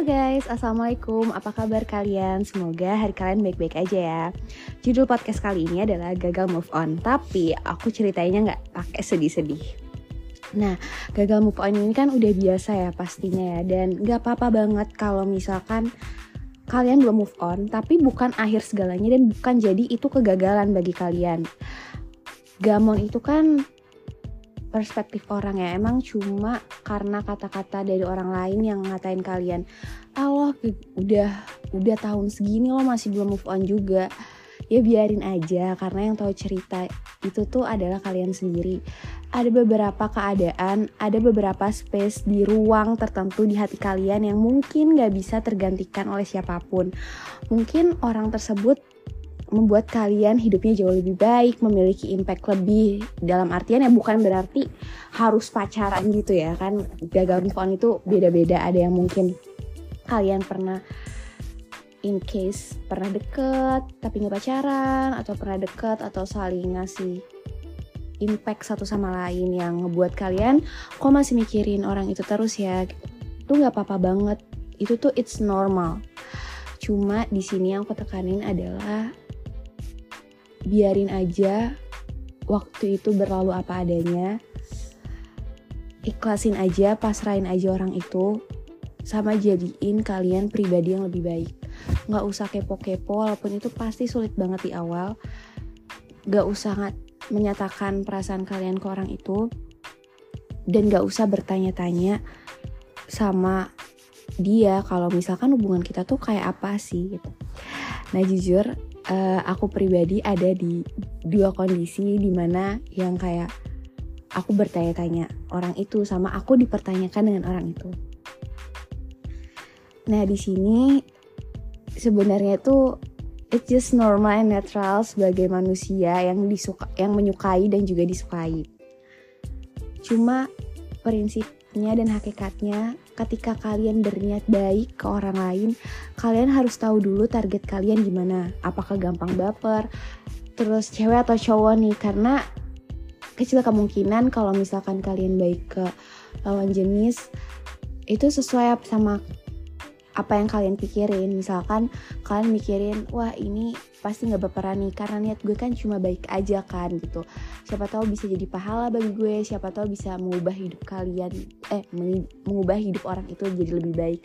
Guys, Assalamualaikum. Apa kabar kalian? Semoga hari kalian baik-baik aja ya. Judul podcast kali ini adalah Gagal Move On. Tapi aku ceritainnya nggak pakai sedih-sedih. Nah, gagal move on ini kan udah biasa ya pastinya ya. Dan gak apa-apa banget kalau misalkan kalian belum move on Tapi bukan akhir segalanya dan bukan jadi itu kegagalan bagi kalian. Gamon itu kan perspektif orang ya. Emang cuma karena kata-kata dari orang lain yang ngatain kalian Allah udah udah tahun segini lo masih belum move on juga. Ya biarin aja karena yang tahu cerita itu tuh adalah kalian sendiri. Ada beberapa keadaan ada beberapa space di ruang tertentu di hati kalian yang mungkin gak bisa tergantikan oleh siapa pun. Mungkin orang tersebut membuat kalian hidupnya jauh lebih baik, memiliki impact lebih dalam artian ya bukan berarti harus pacaran gitu ya kan? Gagal move on itu beda-beda. Ada yang mungkin kalian pernah in case pernah deket tapi nggak pacaran atau pernah deket atau saling ngasih impact satu sama lain yang ngebuat kalian kok masih mikirin orang itu terus ya? Itu nggak apa-apa banget. Itu tuh it's normal. Cuma di sini yang aku tekanin adalah biarin aja waktu itu berlalu apa adanya. Ikhlasin aja pasrahin aja orang itu sama jadiin kalian pribadi yang lebih baik. Nggak usah kepo-kepo walaupun itu pasti sulit banget di awal. Nggak usah menyatakan perasaan kalian ke orang itu. Dan nggak usah bertanya-tanya sama dia kalau misalkan hubungan kita tuh kayak apa sih gitu. Nah jujur uh, aku pribadi ada di dua kondisi di mana yang kayak aku bertanya-tanya orang itu sama aku dipertanyakan dengan orang itu. Nah di sini sebenarnya itu it's just normal and natural sebagai manusia yang disuka yang menyukai dan juga disukai. Cuma prinsipnya dan hakikatnya ketika kalian berniat baik ke orang lain, kalian harus tahu dulu target kalian gimana. Apakah gampang baper, terus cewek atau cowok nih, karena kecil kemungkinan kalau misalkan kalian baik ke lawan jenis, itu sesuai sama apa yang kalian pikirin. Misalkan kalian mikirin wah ini pasti nggak berperan nih karena niat gue kan cuma baik aja kan gitu. Siapa tahu bisa jadi pahala bagi gue siapa tahu bisa mengubah hidup kalian eh mengubah hidup orang itu jadi lebih baik.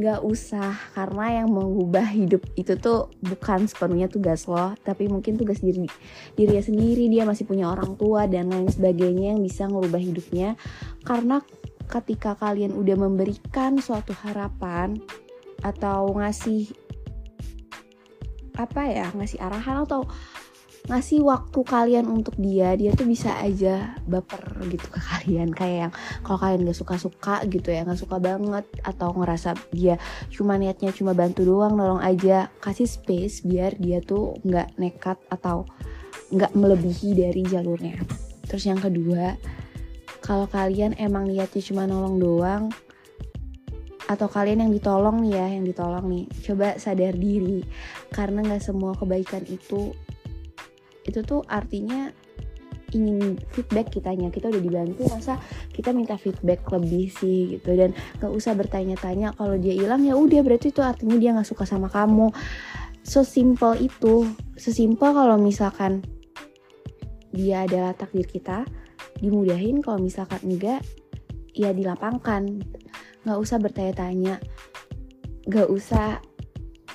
Nggak usah karena yang mengubah hidup itu tuh bukan sepenuhnya tugas lo tapi mungkin tugas diri dirinya sendiri. Dia masih punya orang tua dan lain sebagainya yang bisa mengubah hidupnya. Karena ketika kalian udah memberikan suatu harapan atau ngasih apa ya ngasih arahan atau ngasih waktu kalian untuk dia dia tuh bisa aja baper gitu ke kalian. Kayak yang kalau kalian gak suka suka gitu ya gak suka banget atau ngerasa dia cuma niatnya cuma bantu doang nolong aja kasih space biar dia tuh nggak nekat atau nggak melebihi dari jalurnya. Terus yang kedua kalau kalian emang niatnya cuma nolong doang atau kalian yang ditolong nih ya yang ditolong nih coba sadar diri. Karena nggak semua kebaikan itu itu tuh artinya ingin feedback kitanya. Kita udah dibantu masa kita minta feedback lebih sih gitu. Dan nggak usah bertanya-tanya kalau dia hilang ya udah berarti itu artinya dia nggak suka sama kamu. So simple itu sesimpel kalau misalkan dia adalah takdir kita dimudahin kalau misalkan enggak ya dilapangkan. Nggak usah bertanya-tanya. Nggak usah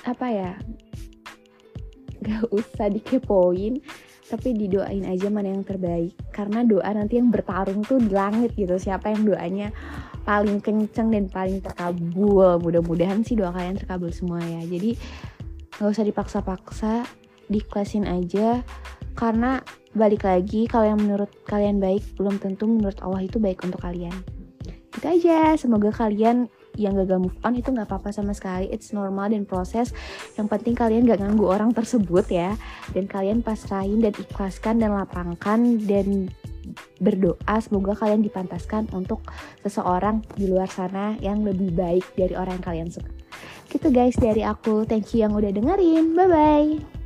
apa ya nggak usah dikepoin tapi didoain aja mana yang terbaik. Karena doa nanti yang bertarung tuh di langit gitu. Siapa yang doanya paling kenceng dan paling terkabul. Mudah-mudahan sih doa kalian terkabul semua ya. Jadi nggak usah dipaksa-paksa diklasin aja. Karena balik lagi kalau yang menurut kalian baik belum tentu menurut Allah itu baik untuk kalian. Itu aja. Semoga kalian yang gagal move on itu nggak apa-apa sama sekali. It's normal dan proses. Yang penting kalian gak ganggu orang tersebut ya. Dan kalian pasrahin dan ikhlaskan dan lapangkan dan berdoa semoga kalian dipantaskan untuk seseorang di luar sana yang lebih baik dari orang yang kalian suka. Gitu guys dari aku. Thank you yang udah dengerin. Bye bye